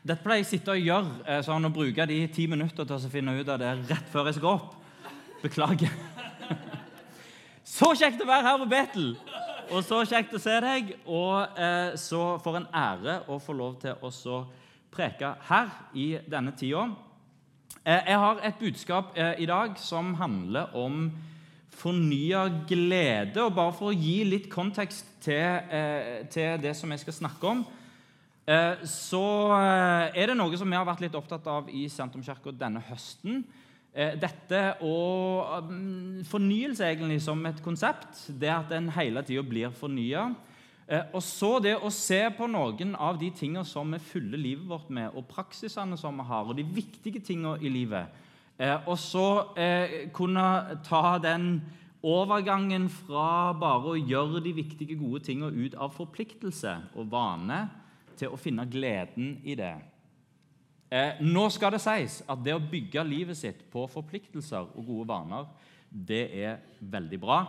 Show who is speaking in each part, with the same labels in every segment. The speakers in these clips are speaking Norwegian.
Speaker 1: Dette pleier jeg å sitte og gjøre, eh, sånn å bruke de ti minutter til å finne ut av det rett før jeg skal opp. Beklager. Så kjekt å være her på Betel! Og så kjekt å se deg. Og eh, så for en ære å få lov til å preke her i denne tida. Eh, jeg har et budskap eh, i dag som handler om fornya glede. Og bare for å gi litt kontekst til, eh, til det som jeg skal snakke om, så eh, er det noe som vi har vært litt opptatt av i Sentrumskirka denne høsten. Eh, dette og mm, fornyelse egentlig som et konsept. Det at en hele tida blir fornya. Og så det å se på noen av de tingene som vi fyller livet vårt med, og praksisene som vi har, og de viktige tingene i livet. Og så kunne ta den overgangen fra bare å gjøre de viktige, gode tingene ut av forpliktelse og vane til å finne gleden i det. Eh, nå skal det sies at det å bygge livet sitt på forpliktelser og gode vaner, det er veldig bra.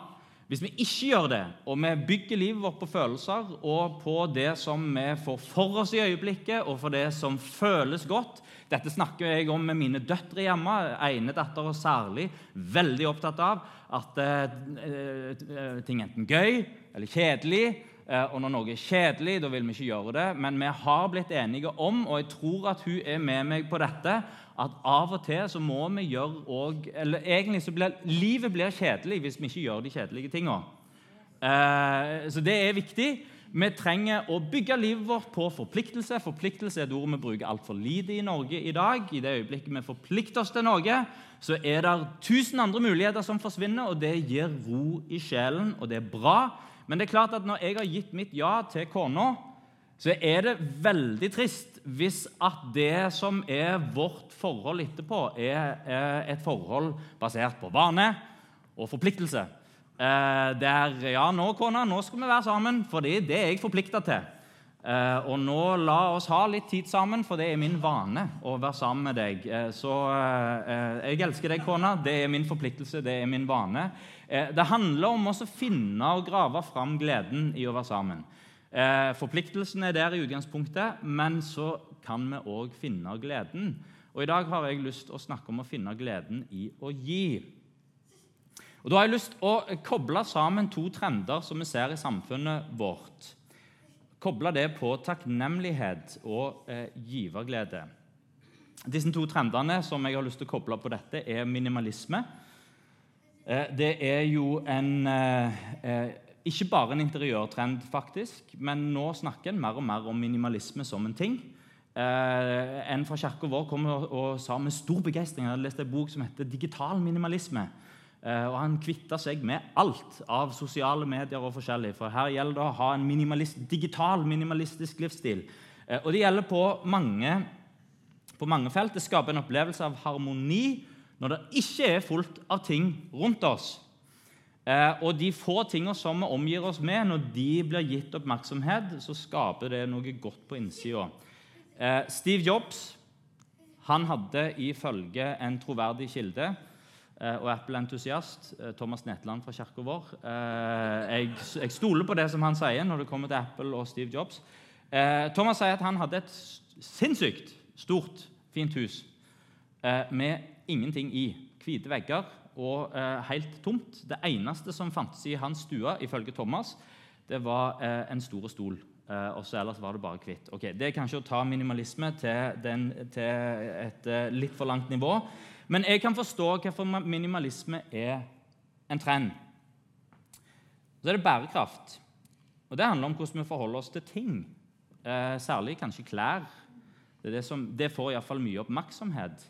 Speaker 1: Hvis vi ikke gjør det, og vi bygger livet vårt på følelser og på det som vi får for oss i øyeblikket, og for det som føles godt Dette snakker jeg om med mine døtre hjemme. ene datter særlig veldig opptatt av at eh, eh, ting er enten gøy eller kjedelig og når noe er kjedelig, da vil vi ikke gjøre det. Men vi har blitt enige om, og jeg tror at hun er med meg på dette, at av og til så må vi gjøre òg Eller egentlig så blir livet blir kjedelig hvis vi ikke gjør de kjedelige tingene. Eh, så det er viktig. Vi trenger å bygge livet vårt på forpliktelse. Forpliktelse er et ord vi bruker altfor lite i Norge i dag. I det øyeblikket vi forplikter oss til noe, så er det tusen andre muligheter som forsvinner, og det gir ro i sjelen, og det er bra. Men det er klart at når jeg har gitt mitt ja til kona, så er det veldig trist hvis at det som er vårt forhold etterpå, er et forhold basert på vane og forpliktelse. Eh, der Ja, nå, kona, nå skal vi være sammen, for det er jeg forplikta til. Eh, og nå la oss ha litt tid sammen, for det er min vane å være sammen med deg. Eh, så jeg elsker deg, kona. Det er min forpliktelse, det er min vane. Eh, det handler om å finne og grave fram gleden i å være sammen. Eh, forpliktelsen er der i utgangspunktet, men så kan vi òg finne gleden. Og I dag har jeg lyst til å snakke om å finne gleden i å gi. Og Da har jeg lyst til å koble sammen to trender som vi ser i samfunnet vårt. Koble det på takknemlighet og eh, giverglede. Disse to trendene som jeg har lyst til å koble på dette, er minimalisme det er jo en eh, eh, Ikke bare en interiørtrend, faktisk, men nå snakker en mer og mer om minimalisme som en ting. en fra kirka vår kom og, sa med stor begeistring Jeg hadde lest en bok som heter 'Digital minimalisme'. og Han kvitta seg med alt av sosiale medier og forskjellig. For her gjelder det å ha en minimalist, digital, minimalistisk livsstil. og det gjelder på mange, på mange felt. Det skaper en opplevelse av harmoni når det ikke er fullt av ting rundt oss. Eh, og de få tingene som vi omgir oss med, når de blir gitt oppmerksomhet, så skaper det noe godt på innsida. Eh, Steve Jobs han hadde ifølge en troverdig kilde eh, og Apple-entusiast, Thomas Netland fra kirka vår jeg, jeg, stoler på det som han sier når det kommer til Apple og Steve Jobs. Thomas sier at han hadde et sinnssykt stort, fint hus med ingenting i. Hvite vegger og eh, helt tomt. Det eneste som fantes i hans stue, ifølge Thomas, det var eh, en stor stol. Eh, og så ellers var det bare hvitt. Okay, det er kanskje å ta minimalisme til, den, til et eh, litt for langt nivå. Men jeg kan forstå hvorfor minimalisme er en trend. Så er det bærekraft. Og Det handler om hvordan vi forholder oss til ting. Eh, særlig kanskje klær. Det, det, som, det får iallfall mye oppmerksomhet.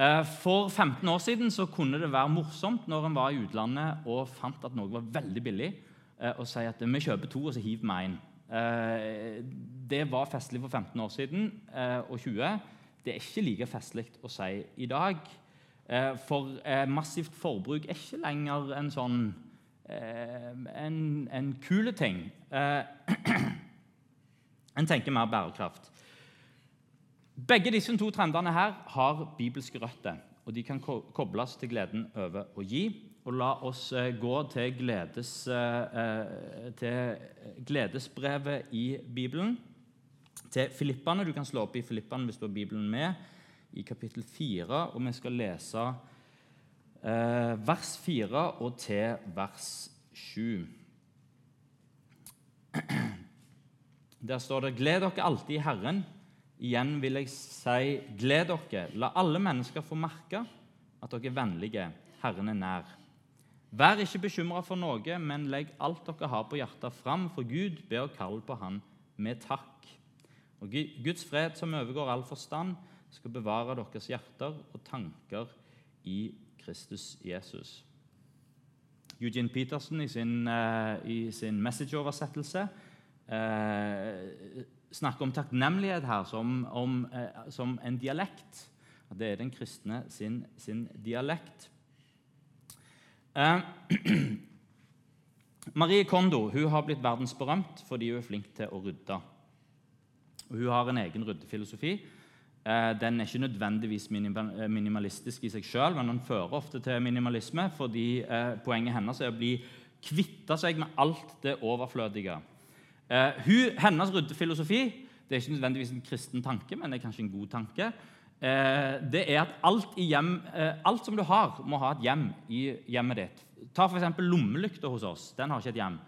Speaker 1: Eh, for 15 år siden så kunne det være morsomt når en var i utlandet og fant at noe var veldig billig, å si at vi kjøper to, og så hiver vi én. Eh, det var festlig for 15 år siden og 20. Det er ikke like festlig å si i dag. For massivt forbruk er ikke lenger en sånn en, en kule ting. En tenker mer bærekraft. Begge disse to trendene her har bibelske røtter, og de kan kobles til gleden over å gi. Og La oss eh, gå til, gledes, eh, til gledesbrevet i Bibelen. til Filippane. Du kan slå opp i Filippane hvis du har Bibelen med, i kapittel 4, og vi skal lese eh, vers 4 og til vers 7. Der står det 'Gled dere alltid i Herren'. Igjen vil jeg si 'gled dere'. La alle mennesker få merke at dere er vennlige. Herren er nær. Vær ikke bekymra for noe, men legg alt dere har på hjertet, fram for Gud. Be og kall på Han med takk. Og Guds fred, som overgår all forstand, skal bevare deres hjerter og tanker i Kristus Jesus. Eugene Peterson i sin, uh, sin messageoversettelse uh, snakker om takknemlighet her som, om, eh, som, en dialekt. Det er den kristne sin, sin dialekt. Marie Kondo hun har blitt verdensberømt fordi hun er flink til å rydde. Hun har en egen ryddefilosofi. Eh, den er ikke nødvendigvis eh, minimalistisk i seg sjøl, men den fører ofte til minimalisme fordi eh, poenget hennes er å bli kvitte seg med alt det overflødige. Hun, hennes ryddefilosofi det er ikke nødvendigvis en kristen tanke, men det er kanskje en god tanke. Det er at alt, hjem, alt som du har, må ha et hjem i hjemmet ditt. Ta f.eks. lommelykta hos oss. Den har ikke et hjem.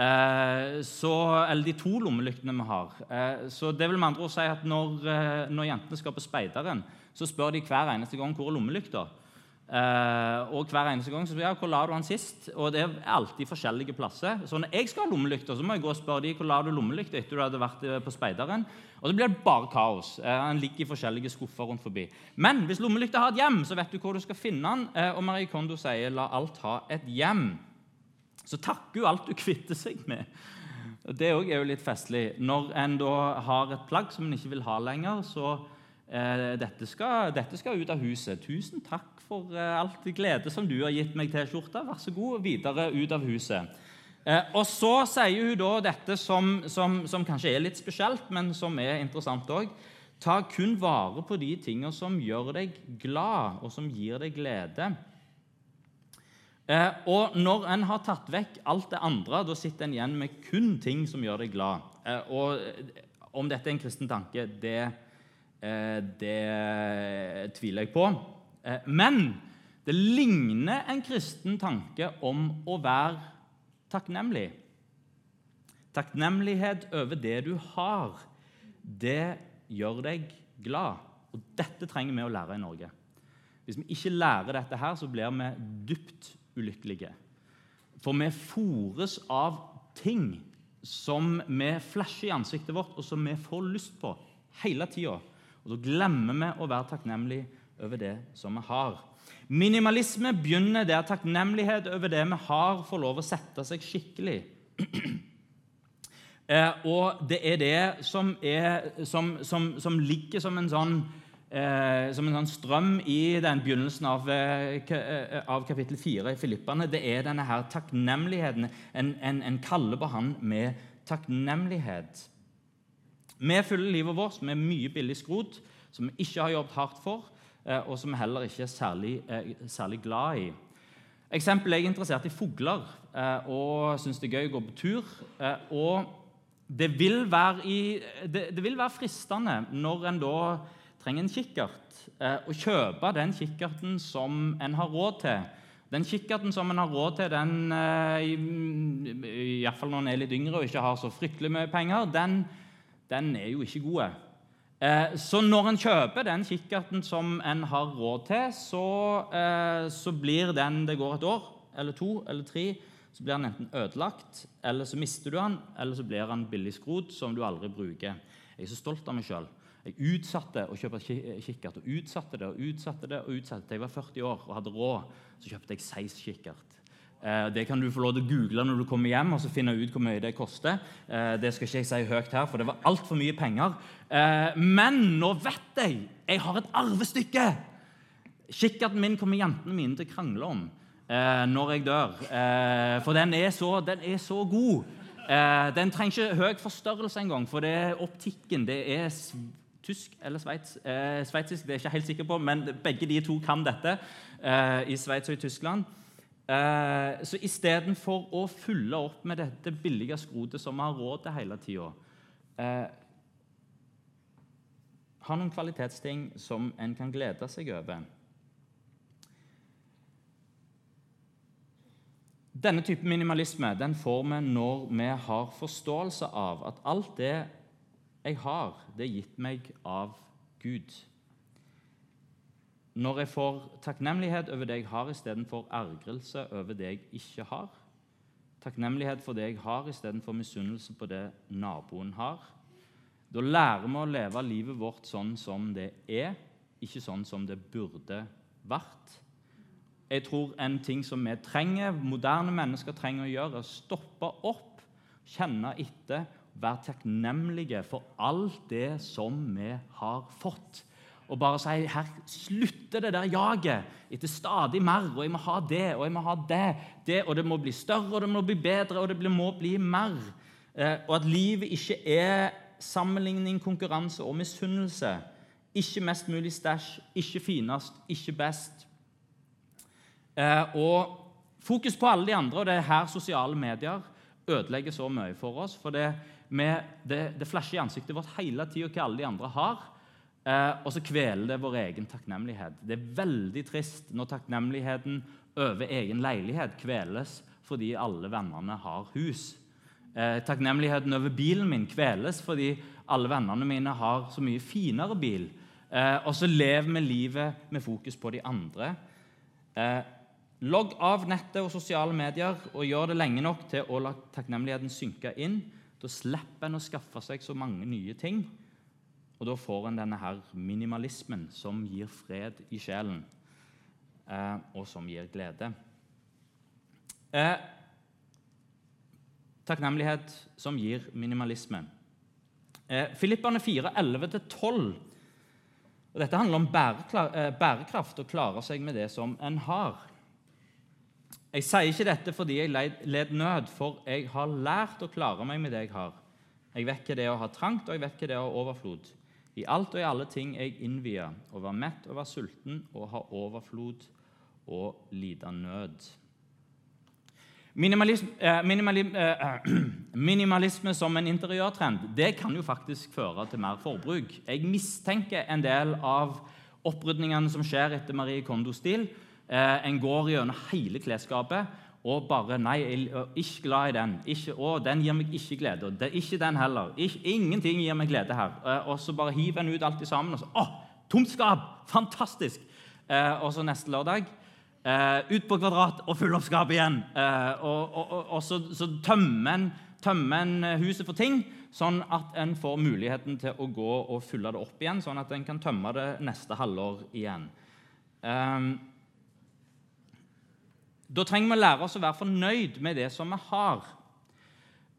Speaker 1: Eh, så, eller de to lommelyktene vi har. Eh, så det vil med andre ord si at når, eh, når, jentene skal på speideren, så spør de hver eneste gang hvor er lommelykta. Og hver eneste gang så spør jeg hvor la du han sist. Og det er alltid forskjellige plasser. Så når jeg skal ha lommelykta, så må jeg gå og spørre de hvor la du lommelykta etter du hadde vært på speideren. Og så blir det bare kaos. Han ligger i forskjellige skuffer rundt forbi. Men hvis lommelykta har et hjem, så vet du hvor du skal finne den. og Marie Kondo sier la alt ha et hjem så takker hun alt du kvitter seg med. Det er jo litt festlig. Når en da har et plagg som en ikke vil ha lenger, så eh, dette, skal, dette, skal, ut av huset. Tusen takk for eh, alt glede som du har gitt meg T-skjorta. Vær så god, videre ut av huset. Eh, og så sier hun da dette som, som, som kanskje er litt spesielt, men som er interessant òg. Ta kun vare på de tingene som gjør deg glad, og som gir deg glede. Eh, og når en har tatt vekk alt det andre, da sitter en igjen med kun ting som gjør deg glad. Eh, og eh, om dette er en kristen tanke, det, eh, det tviler jeg på. Eh, men det ligner en kristen tanke om å være takknemlig. Takknemlighet over det du har, det gjør deg glad. Og dette trenger vi å lære i Norge. Hvis vi ikke lærer dette, her, så blir vi dypt ulykkelige. For vi fòres av ting som vi flasher i ansiktet vårt, og som vi får lyst på hele tida. Og da glemmer vi å være takknemlige over det som vi har. Minimalisme begynner der takknemlighet over det vi har, får lov å sette seg skikkelig. eh, og det er det som, er, som, som, som ligger som en sånn eh, som en sånn strøm i den begynnelsen av, eh, eh, av kapittel 4 i Filippene. Det er denne her takknemligheten. En, en, en kaller på han med takknemlighet. Vi fyller livet vårt med mye billig skrot som vi ikke har jobbet hardt for, eh, og som vi heller ikke er særlig, eh, særlig glad i. Eksempel, Jeg er interessert i fugler eh, og syns det er gøy å gå på tur. og det vil, i, det, det vil være fristende når en da trenger en kikkert, å kjøpe den kikkerten som en har råd til. Den kikkerten som en har råd til, den, iallfall når en er litt yngre og ikke har så fryktelig mye penger, den, den er jo ikke god. Eh, så når en kjøper den kikkerten som en har råd til, så, så blir den Det går et år eller to eller tre, så blir den enten ødelagt, eller så mister du den, eller så blir den billig skrot som du aldri bruker. Jeg er så stolt av meg sjøl. Jeg utsatte å kjøpe kikkert og utsatte det og utsatte det. og utsatte det. Jeg var 40 år og hadde råd, så kjøpte jeg Seis-kikkert. Eh, det kan du få lov til å google når du kommer hjem og så finne ut hvor mye det koster. Eh, det skal ikke jeg si høyt her, for det var altfor mye penger. Eh, men nå vet jeg jeg har et arvestykke! Kikkerten min kommer jentene mine til å krangle om når jeg dør. For den er så, den er så god. Den trenger ikke høy forstørrelse engang, for det er optikken det er tysk eller sveits, eh, sveitsisk, det er jeg ikke helt sikker på, men begge de to kan dette eh, i Sveits og i Tyskland. Eh, så istedenfor å fylle opp med dette billige skrotet som vi har råd til hele tida, eh, har noen kvalitetsting som en kan glede seg over. Denne typen minimalisme den får vi når vi har forståelse av at alt det jeg har, det er gitt meg av Gud. Når jeg får takknemlighet over det jeg har, istedenfor ergrelse over det jeg ikke har. Takknemlighet for det jeg har, istedenfor misunnelse på det naboen har. Da lærer vi å leve livet vårt sånn som det er, ikke sånn som det burde vært. Jeg tror en ting som vi trenger, moderne mennesker trenger å gjøre, er å stoppe opp, kjenne etter, være takknemlige for alt det som vi har fått. Og bare si her slutter det der jaget etter stadig mer. Og jeg må ha det og jeg må ha det. det og det må bli større og det må bli bedre og det må bli mer. Eh, og at livet ikke er sammenligning, konkurranse og misunnelse. Ikke mest mulig stæsj, ikke finest, ikke best. Eh, og fokus på alle de andre, og det er her sosiale medier ødelegger så mye for oss. For det, med, det, det flasher i ansiktet vårt hele tida hva alle de andre har. Eh, og så kveler det vår egen takknemlighet. Det er veldig trist når takknemligheten over egen leilighet kveles fordi alle vennene har hus. Eh, takknemligheten over bilen min kveles fordi alle vennene mine har så mye finere bil. Eh, og så lever vi livet med fokus på de andre. Eh, Logg av nettet og sosiale medier og gjør det lenge nok til å la takknemligheten synke inn. Da slipper en å skaffe seg så mange nye ting, og da får en denne her minimalismen som gir fred i sjelen, eh, og som gir glede. Eh, takknemlighet som gir minimalisme. Eh, Filippane 4, 11-12. Dette handler om eh, bærekraft og klare seg med det som en har. Jeg sier ikke dette fordi jeg led nød, for jeg har lært å klare meg med det jeg har. Jeg vet ikke det å ha trangt, og jeg vet ikke det å ha overflod. I alt og i alle ting jeg innvier, å være mett og være sulten, og ha overflod og lida nød. Minimalisme, eh, eh, minimalisme, som en interiørtrend det kan jo faktisk føre til mer forbruk. Jeg mistenker en del av opprydningene som skjer etter Marie Kondo-stil, Eh, en går gjennom hele klesskapet og bare Nei, jeg er ikke glad i den. Ikke, å, den gir meg ikke glede. Det, ikke den heller. Ikke, ingenting gir meg glede her. Eh, og så bare hiver en ut alt sammen. Og så, å, tomt skap! Fantastisk! Eh, og så neste lørdag eh, ut på Kvadrat og fylle opp skapet igjen. Eh, og, og, og, og, så, så tømmer en, tømmer en huset for ting, sånn at en får muligheten til å gå og fylle det opp igjen, sånn at en kan tømme det neste halvår igjen. Um, da trenger vi å lære oss å være fornøyd med det som vi har.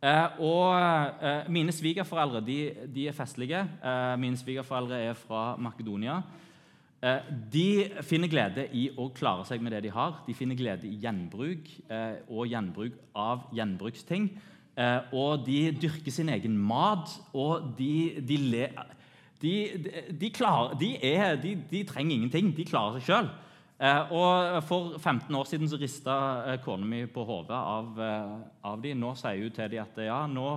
Speaker 1: Eh, og eh, Mine svigerforeldre de, de er festlige. Eh, mine svigerforeldre er fra Makedonia. Eh, de finner glede i å klare seg med det de har. De finner glede i gjenbruk eh, og gjenbruk av gjenbruksting. Eh, og de dyrker sin egen mat, og de, de, le, de, de klarer, er, de, trenger ingenting. De klarer seg sjøl. Eh, og For 15 år siden så rista eh, kona mi på hodet av, eh, av dem. Nå sier hun til dem at ja, nå,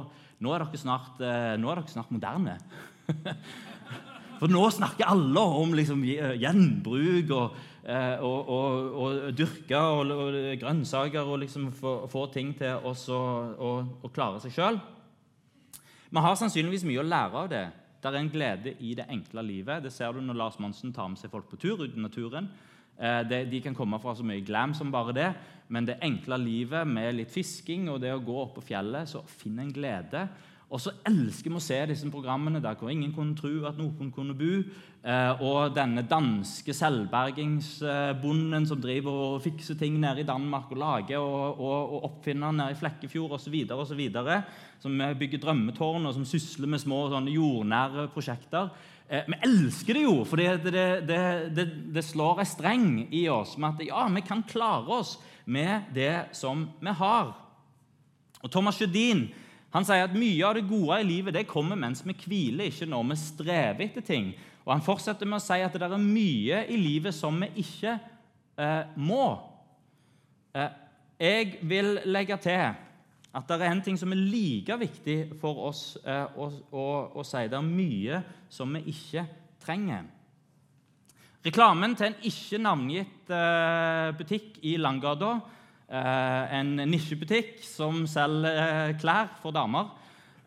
Speaker 1: nå, er dere snart, nå er dere snart moderne. For nå snakker alle om liksom, gjenbruk og, og, og, og dyrke og, grønnsaker og liksom få, få ting til å klare seg sjøl. Vi har sannsynligvis mye å lære av det. Det er en glede i det enkle livet. Det ser du når Lars Monsen tar med seg folk på tur ut i naturen. Eh, de kan komme fra så mye glam som bare det, men det enkle livet med litt fisking og det å gå opp på fjellet, så finn en glede. Og så elsker vi å se disse programmene der hvor ingen kunne tro at noen kunne bo. Eh, og denne danske selvbergingsbonden som driver og fikser ting nede i Danmark og lager og, og, og oppfinner nede i Flekkefjord osv. Som bygger drømmetårn og som sysler med små jordnære prosjekter. Eh, vi elsker det jo, for det, det, det, det, slår en streng i oss med at ja, vi kan klare oss med det som vi har. Og Thomas Judin han sier at mye av det gode i livet det kommer mens vi hviler, ikke når vi strever etter ting. Og Han fortsetter med å si at det er mye i livet som vi ikke eh, må. Eh, jeg vil legge til at det er en ting som er like viktig for oss eh, å, å, å, si. Det er mye som vi ikke trenger. Reklamen til en ikke navngitt eh, butikk i Langgata, eh, en nisjebutikk som selger eh, klær for damer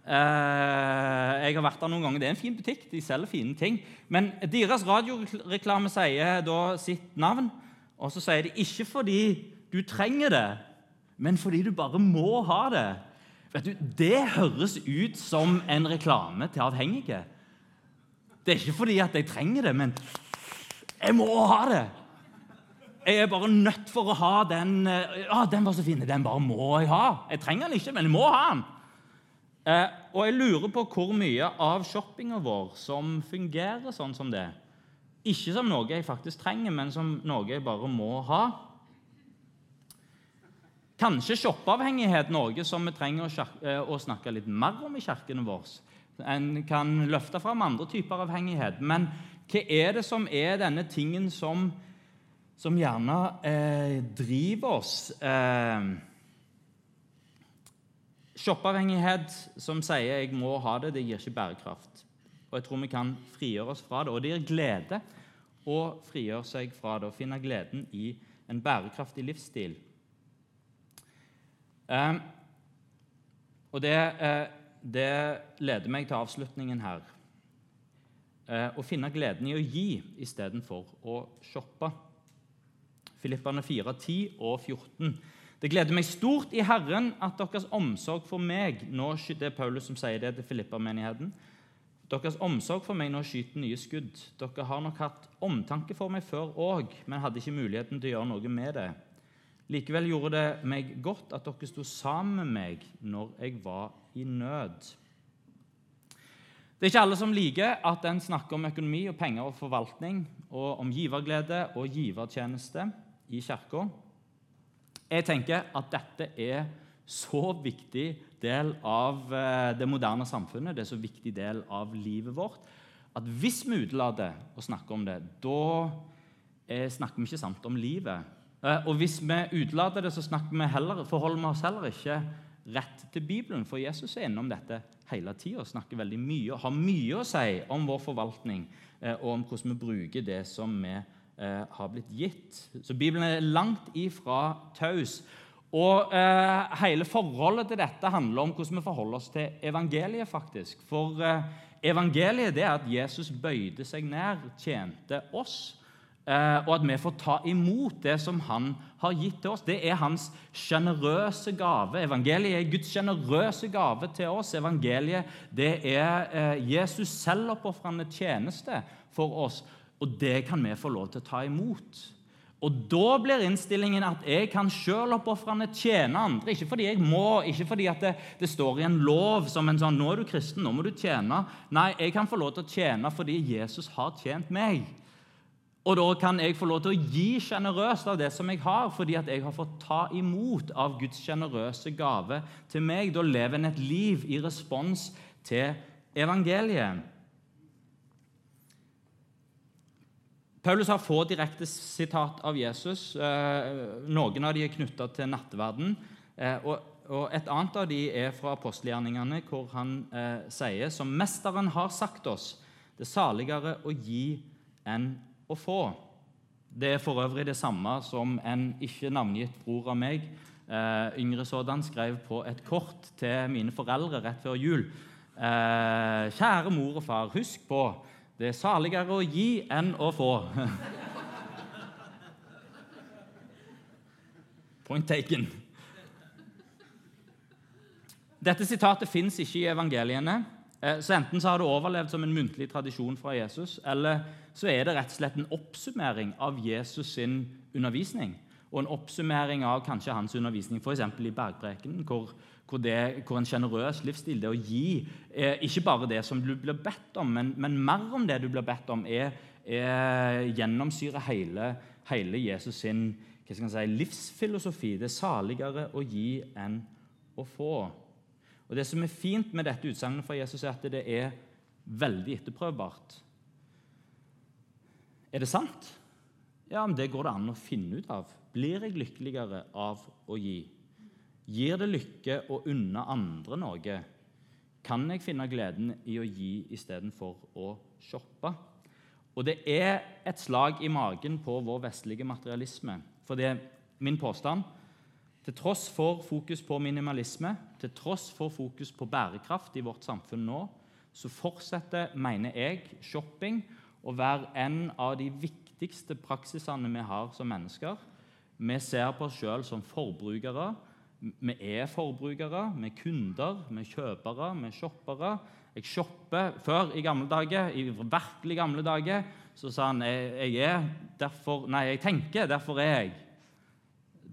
Speaker 1: Jeg har vært der noen ganger. Det er en fin butikk. De selger fine ting. Men deres radioreklame sier da sitt navn, og så sier de ikke fordi du trenger det, men fordi du bare må ha det. Vet du, Det høres ut som en reklame til avhengige. Det er ikke fordi at jeg trenger det, men jeg må ha det! Jeg er bare nødt for å ha den. Ja, den var så fin. Den bare må jeg ha. Jeg trenger den ikke, men jeg må ha den. Eh, og jeg lurer på hvor mye av shoppinga vår som fungerer sånn som det. Ikke som noe jeg faktisk trenger, men som noe jeg bare må ha. Kanskje shoppeavhengighet noe som vi trenger å, å snakke litt mer om i kirken våre. En kan løfte fram andre typer avhengighet, men hva er det som er denne tingen som, som gjerne eh, driver oss? Eh, Shoppeavhengighet som sier 'jeg må ha det', det gir ikke bærekraft. Og Jeg tror vi kan frigjøre oss fra det. Og det gir glede å frigjøre seg fra det og finne gleden i en bærekraftig livsstil. Eh, og det, eh, det leder meg til avslutningen her. Eh, å finne gleden i å gi istedenfor å shoppe. Filippane 4, 10 og 14. Det gleder meg stort i Herren at deres omsorg for meg nå Det er Paulus som sier det til Filippa-menigheten. Deres omsorg for meg nå skyter nye skudd. Dere har nok hatt omtanke for meg før òg, men hadde ikke muligheten til å gjøre noe med det. Likevel gjorde det meg godt at dere sto sammen med meg når jeg var i nød. Det er ikke alle som liker at en snakker om økonomi og penger og forvaltning, og om giverglede og givertjeneste i Kirka. Jeg tenker at dette er så viktig del av eh, det moderne samfunnet, det er så viktig del av livet vårt, at hvis vi utelater å snakke om det, da eh, snakker vi ikke sant om livet. Eh, og hvis vi utelater det, så vi heller, forholder vi oss heller ikke rett til Bibelen, for Jesus er innom dette hele tida og snakker veldig mye og har mye å si om vår forvaltning eh, og om hvordan vi bruker det som vi eh, har blitt gitt. Så Bibelen er langt ifra taus. Og eh, Hele forholdet til dette handler om hvordan vi forholder oss til evangeliet. faktisk. For eh, evangeliet er at Jesus bøyde seg ned, tjente oss og at vi får ta imot det som han har gitt til oss. Det er hans sjenerøse gave. Evangeliet er Guds sjenerøse gave til oss. Evangeliet det er Jesus selv oppofrende tjeneste for oss, og det kan vi få lov til å ta imot. Og Da blir innstillingen at jeg kan selvoppofrende tjene andre. Ikke fordi jeg må, ikke fordi det, det, står i en lov som en sånn 'Nå er du kristen, nå må du tjene.' Nei, jeg kan få lov til å tjene fordi Jesus har tjent meg. Og da kan jeg få lov til å gi sjenerøst av det som jeg har, fordi at jeg har fått ta imot av Guds sjenerøse gave til meg. Da lever en et liv i respons til evangeliet. Paulus har få direkte sitat av Jesus. Eh, noen av de er knytta til nattverden. Eh, og et annet av de er fra apostelgjerningene, hvor han eh, sier som Mesteren har sagt oss, det er saligere å gi enn å få. Det er for øvrig det samme som en ikke navngitt bror av meg, eh, yngre sådan, skrev på et kort til mine foreldre rett før jul. Eh, kjære mor og far, husk på det er saligere å gi enn å få. Point taken. Dette sitatet fins ikke i evangeliene. Eh, så Enten så har det overlevd som en muntlig tradisjon fra Jesus, eller så er det rett og slett en oppsummering av Jesus sin undervisning. Og en oppsummering av kanskje hans undervisning f.eks. i Bergprekenen, hvor, hvor, hvor, en sjenerøs livsstil, det å gi, er ikke bare det som du blir bedt om, men, men mer om det du blir bedt om, er, er gjennomsyrer hele, hele, Jesus sin si, livsfilosofi. Det er saligere å gi enn å få. Og Det som er fint med dette utsagnet fra Jesus, er at det er veldig etterprøvbart. Er det sant? Ja, men det går det an å finne ut av. Blir jeg lykkeligere av å gi? Gir det lykke å unne andre noe? Kan jeg finne gleden i å gi istedenfor å shoppe? Og det er et slag i magen på vår vestlige materialisme. For det er min påstand til tross for fokus på minimalisme, til tross for fokus på bærekraft i vårt samfunn nå, så fortsetter, mener jeg, shopping å være en av de viktigste praksisene vi har som mennesker. Vi ser på oss sjøl som forbrukere. Vi er forbrukere, vi er kunder, vi er kjøpere, vi er shoppere. Jeg shopper Før, i gamle dager, i virkelig gamle dager, så sa han jeg, jeg er derfor Nei, jeg tenker, derfor er jeg.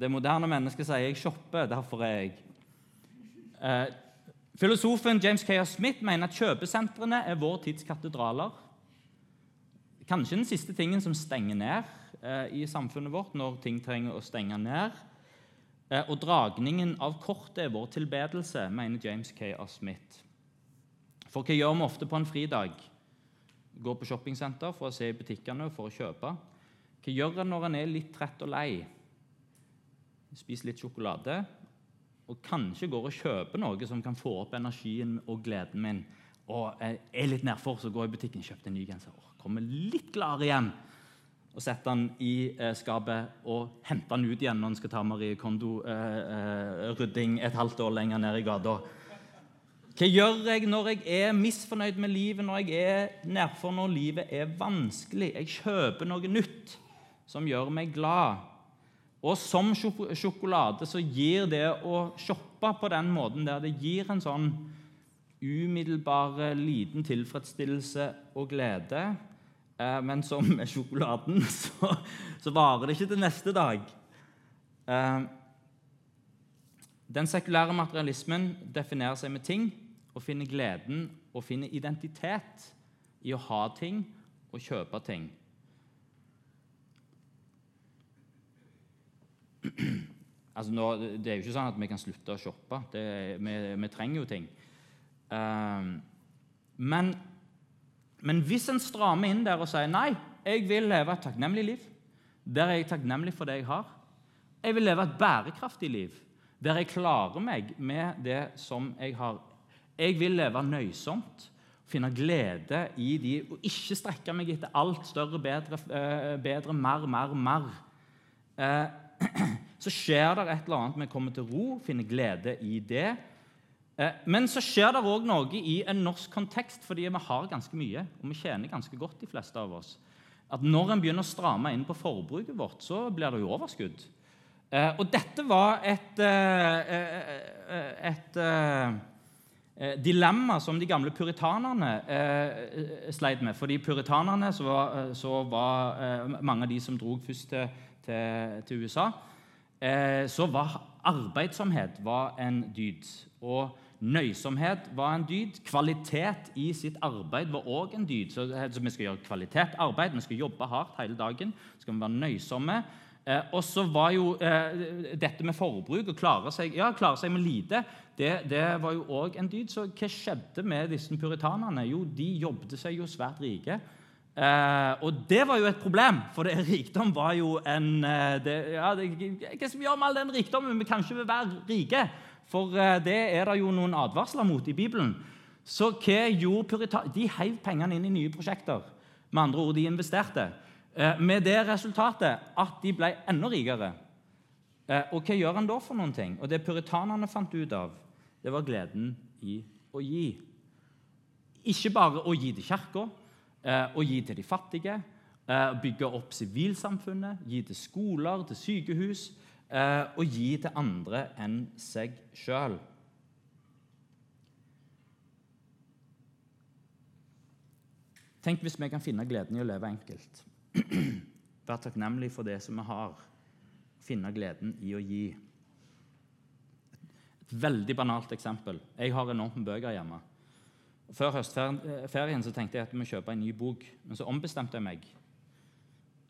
Speaker 1: Det moderne mennesket sier 'jeg shopper, derfor er jeg'. Eh, filosofen James Kayer Smith mener at kjøpesentrene er vår tids katedraler. Kanskje den siste tingen som stenger ned eh, i samfunnet vårt når ting trenger å stenge ned. Eh, og dragningen av kortet er vår tilbedelse, mener James Kayer Smith. For hva gjør vi ofte på en fridag? Går på shoppingsenter for å se i butikkene og for å kjøpe. Hva gjør en når en er litt trett og lei? Spiser litt sjokolade og kanskje går og kjøper noe som kan få opp energien og gleden min. Og er litt nedfor, så går jeg i butikken og kjøper en ny genser. Og kommer litt gladere igjen. Og setter den i eh, skapet og henter den ut igjen når den skal ta Marie Kondo-rydding eh, eh, et halvt år lenger ned i gata. Hva gjør jeg når jeg er misfornøyd med livet, når jeg er nedfor, når livet er vanskelig? Jeg kjøper noe nytt som gjør meg glad. Og som sjokolade så gir det å shoppe på den måten der, det gir en sånn umiddelbar liten tilfredsstillelse og glede. Eh, men som med sjokoladen så, så, varer det ikke til neste dag. Eh, den sekulære materialismen definerer seg med ting og finner gleden og finner identitet i å ha ting og kjøpe ting. Altså nå, Det er jo ikke sånn at vi kan slutte å shoppe. Det, vi, vi, trenger jo ting. Um, men, men, hvis en strammer inn der og sier nei, jeg vil leve et takknemlig liv, der er jeg takknemlig for det jeg har Jeg vil leve et bærekraftig liv, der jeg klarer meg med det som jeg har. Jeg vil leve nøysomt, finne glede i de, og ikke strekke meg etter alt større, bedre, eh, bedre mer, mer, mer. Eh, så skjer det et eller annet. Vi kommer til ro, finner glede i det. Eh, men så skjer det òg noe i en norsk kontekst, fordi vi har ganske mye. Og vi tjener ganske godt, de fleste av oss. At når en begynner å stramme inn på forbruket vårt, så blir det jo overskudd. Eh, og dette var et, et, et dilemma som de gamle puritanerne sleit med. Fordi puritanerne så var, så var mange av de som dro først til til, til USA, eh, så var arbeidsomhet var en dyd. Og nøysomhet var en dyd. Kvalitet i sitt arbeid var òg en dyd. Så, så, vi skal gjøre kvalitet arbeid, vi skal jobbe hardt hele dagen. skal vi være nøysomme. Eh, og så var jo eh, dette med forbruk og klare seg, ja, klare seg med lite det, det var jo òg en dyd. Så hva skjedde med disse puritanerne? Jo, de jobbet seg jo svært rike. Eh, og det var jo et problem, for det, rikdom var jo en eh, det, ja, det, Hva som gjør med all den rikdommen? Vi kan ikke være rike. For eh, det er det jo noen advarsler mot i Bibelen. Så hva gjorde puritanerne De heiv pengene inn i nye prosjekter. Med andre ord, de investerte. Eh, med det resultatet at de ble enda rikere. Eh, og hva gjør han da for noen ting? Og det puritanerne fant ut av, det var gleden i å gi. Ikke bare å gi til kirka eh, gi til de fattige, eh, bygge opp sivilsamfunnet, gi til skoler, til sykehus eh, og gi til andre enn seg sjøl. Tenk hvis vi kan finne gleden i å leve enkelt. Være takknemlig for det som vi har. Finne gleden i å gi. Et veldig banalt eksempel. Jeg har enormt med bøker hjemme. Før høstferien så tenkte jeg at vi må kjøpe en ny bok, men så ombestemte jeg meg.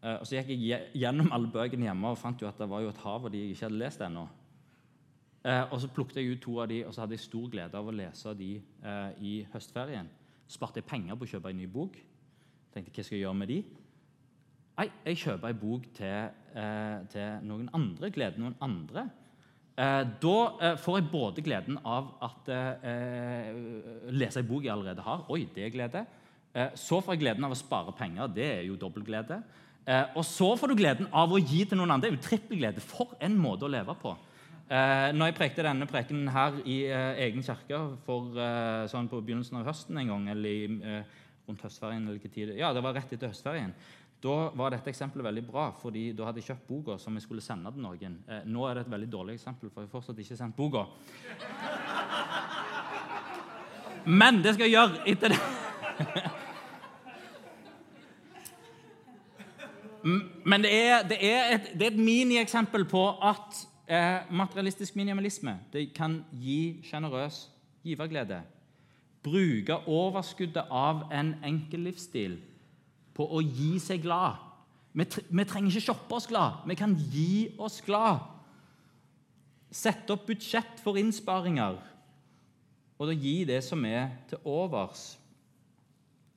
Speaker 1: Eh, og Så gikk jeg gjennom alle bøkene hjemme og fant jo at det var jo et hav av de jeg ikke hadde lest ennå. Eh, og Så plukket jeg ut to av de, og så hadde jeg stor glede av å lese de eh, i høstferien. Sparte jeg penger på å kjøpe en ny bok. Tenkte hva skal jeg gjøre med de? Nei, jeg kjøper en bok til, til noen andre. Gleder noen andre. Eh, da eh, får jeg både gleden av at eh, lese en bok jeg allerede har. Oi, det er glede. Eh, så får jeg gleden av å spare penger. Det er jo dobbel glede. Eh, og så får du gleden av å gi til noen andre. Det er jo trippelglede. For en måte å leve på. Eh, når jeg prekte denne prekenen her i eh, egen kirke eh, sånn på begynnelsen av høsten en gang, eller i, eh, rundt høstferien eller hvilken tid Ja, det var rett etter høstferien. Da var dette eksempelet veldig bra, fordi da hadde jeg kjøpt boka som jeg skulle sende til noen. Eh, nå er det et veldig dårlig eksempel, for jeg har fortsatt ikke sendt boka. Men det skal jeg gjøre etter det. Men det er, det er et, et minieksempel på at eh, materialistisk minimalisme det kan gi sjenerøs giverglede. Bruke overskuddet av en enkel livsstil på å gi seg glad. Vi, trenger ikke shoppe oss glad, vi kan gi oss glad. Sette opp budsjett for innsparinger og da gi det som er til overs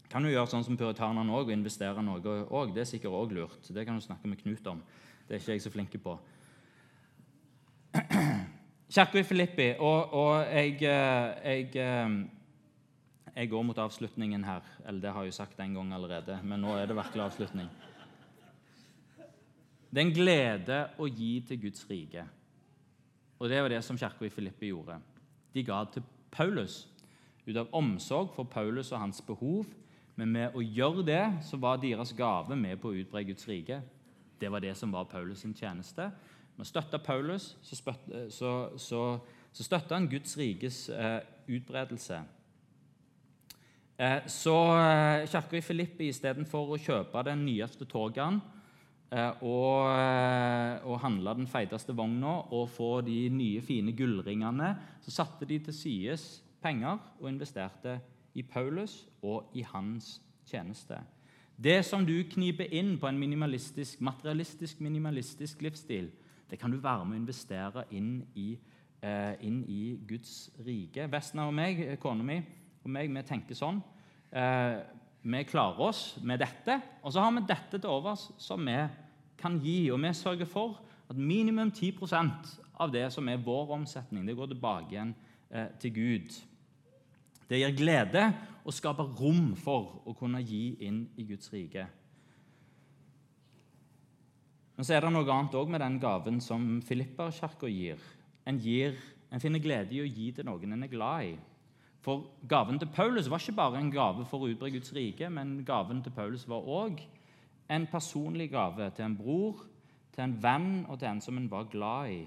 Speaker 1: kan du gjøre sånn som puritanerne òg, og investere noe òg. Det er sikkert òg lurt. Det kan du snakke med Knut om. Det er ikke jeg så flink på. Kirka i Filippi, og, og jeg, eh, jeg, eh, jeg, går mot avslutningen her. Eller det har jeg jo sagt en gang allerede, men nå er det virkelig avslutning. Det er en glede å gi til Guds rike. Og det var det som kirka i Filippi gjorde. De ga til Paulus ut av omsorg for Paulus og hans behov men med å gjøre det så var deres gave med på å utbre Guds rike. Det var det som var Paulus' sin tjeneste. Med å støtte Paulus så støtta han Guds rikes eh, utbredelse. Eh, så eh, kirka i Filippi istedenfor å kjøpe den nyeste togen eh, og, og handle den feiteste vogna og få de nye, fine gullringene, så satte de til side penger og investerte i Paulus og i hans tjeneste. Det som du kniper inn på en minimalistisk, materialistisk minimalistisk livsstil, det kan du være med å investere inn i, inn i Guds rike. Vesten og meg, kona mi og meg, vi tenker sånn. Eh, vi klarer oss med dette, og så har vi dette til overs som vi kan gi. Og vi sørger for at minimum 10% av det som er vår omsetning, det går tilbake igjen eh, til Gud. Det gir glede og skaper rom for å kunne gi inn i Guds rike. Men så er det noe annet òg med den gaven som Filipperkirka gir. En, gir. en finner glede i å gi til noen en er glad i. For gaven til Paulus var ikke bare en gave for å utbre Guds rike, men gaven til Paulus var òg en personlig gave til en bror, til en venn og til en som en var glad i.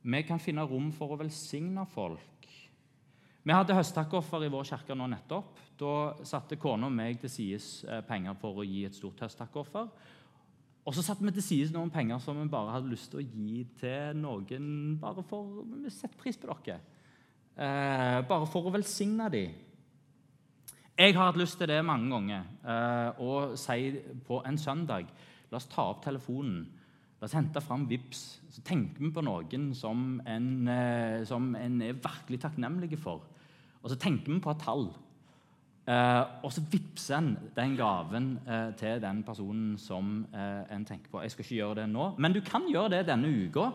Speaker 1: Vi kan finne rom for å velsigne folk vi hadde høsttakkoffer i vår kirke nå nettopp. Da satte kona og meg til side eh, penger for å gi et stort høsttakkoffer. Og så satte vi til side noen penger som vi bare hadde lyst til å gi til noen bare for Vi setter pris på dere. Eh, bare for å velsigne dem. Jeg har hatt lyst til det mange ganger. Eh, å si på en søndag La oss ta opp telefonen. La oss hente fram VIPS. Så tenker vi på noen som en, eh, som en er virkelig takknemlig for. Og så tenker vi på et tall. Eh, og så vippser en den gaven eh, til den personen som eh, en tenker på. Jeg skal ikke gjøre det nå, men du kan gjøre det denne uka.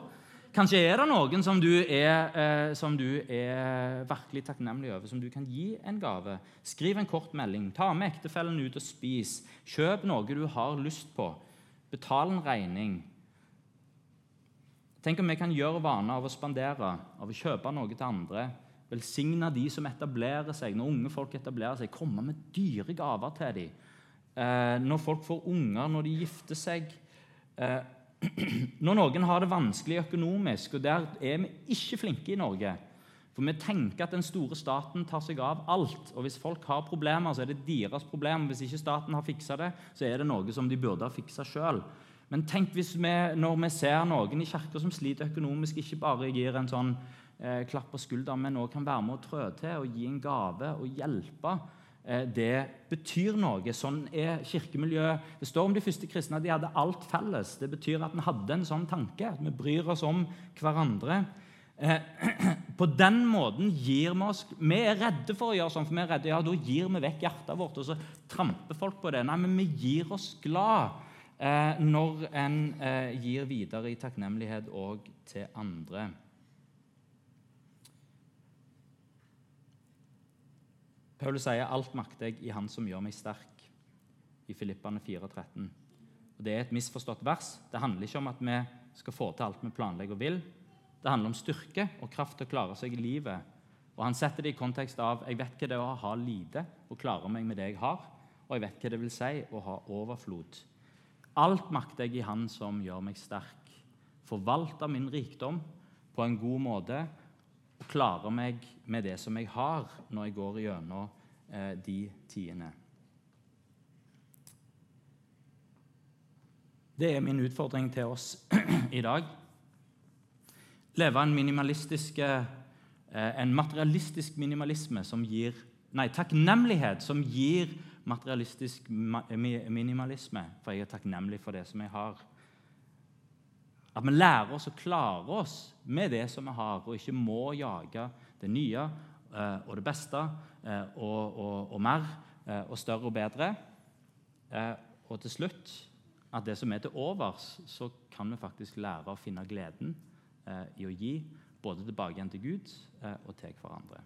Speaker 1: Kanskje er det noen som du er, eh, som du er virkelig takknemlig over, som du kan gi en gave. Skriv en kort melding. Ta med ektefellen ut og spis. Kjøp noe du har lyst på. Betal en regning. Tenk om vi kan gjøre vaner av å spandere, av å kjøpe noe til andre Velsigne de som etablerer seg. Når unge folk etablerer seg, komme med dyre gaver til dem. Eh, når folk får unger, når de gifter seg. Eh, når noen har det vanskelig økonomisk, og der er vi ikke flinke i Norge. For vi tenker at den store staten tar seg av alt. Og hvis folk har problemer, så er det deres problem. Hvis ikke staten har fiksa det, så er det noe som de burde ha fiksa sjøl. Men tenk hvis vi, når vi ser noen i kirka som sliter økonomisk, ikke bare gir en sånn eh, klapp på skulderen, men òg kan være med å trå til og gi en gave og hjelpe. Eh, det betyr noe. Sånn er kirkemiljøet. Det står om de første kristne at de hadde alt felles. Det betyr at vi hadde en sånn tanke, at vi bryr oss om hverandre. Eh, på den måten gir vi oss Vi er redde for å gjøre sånn, for vi er redde, ja, da gir vi vekk hjertet vårt, og så tramper folk på det. Nei, men vi gir oss glad eh, når en gir videre i takknemlighet òg til andre. Paulus sier 'alt makter jeg i Han som gjør meg sterk', i Filippane 4,13. Og Det er et misforstått vers. Det handler ikke om at vi skal få til alt vi planlegger og vil. Det handler om styrke og kraft til å klare seg i livet. Og Han setter det i kontekst av jeg vet hva det er å ha lite og klare meg med det jeg har, og jeg vet hva det vil si å ha overflod. Alt makter jeg i Han som gjør meg sterk. Forvalter min rikdom på en god måte og klarer meg med det som jeg har, når jeg går gjennom eh, de tidene. Det er min utfordring til oss i dag. Leve en minimalistisk, eh, en materialistisk minimalisme som gir Nei, takknemlighet som gir materialistisk minimalisme. For jeg er takknemlig for det som jeg har. At vi lærer oss å klare oss med det som vi har, og ikke må jage det nye eh, og det beste eh, og, og, og mer og større og bedre. Og til slutt at det som er til overs, så kan vi faktisk lære å finne gleden eh, i å gi både tilbake igjen til Gud eh, og til hverandre.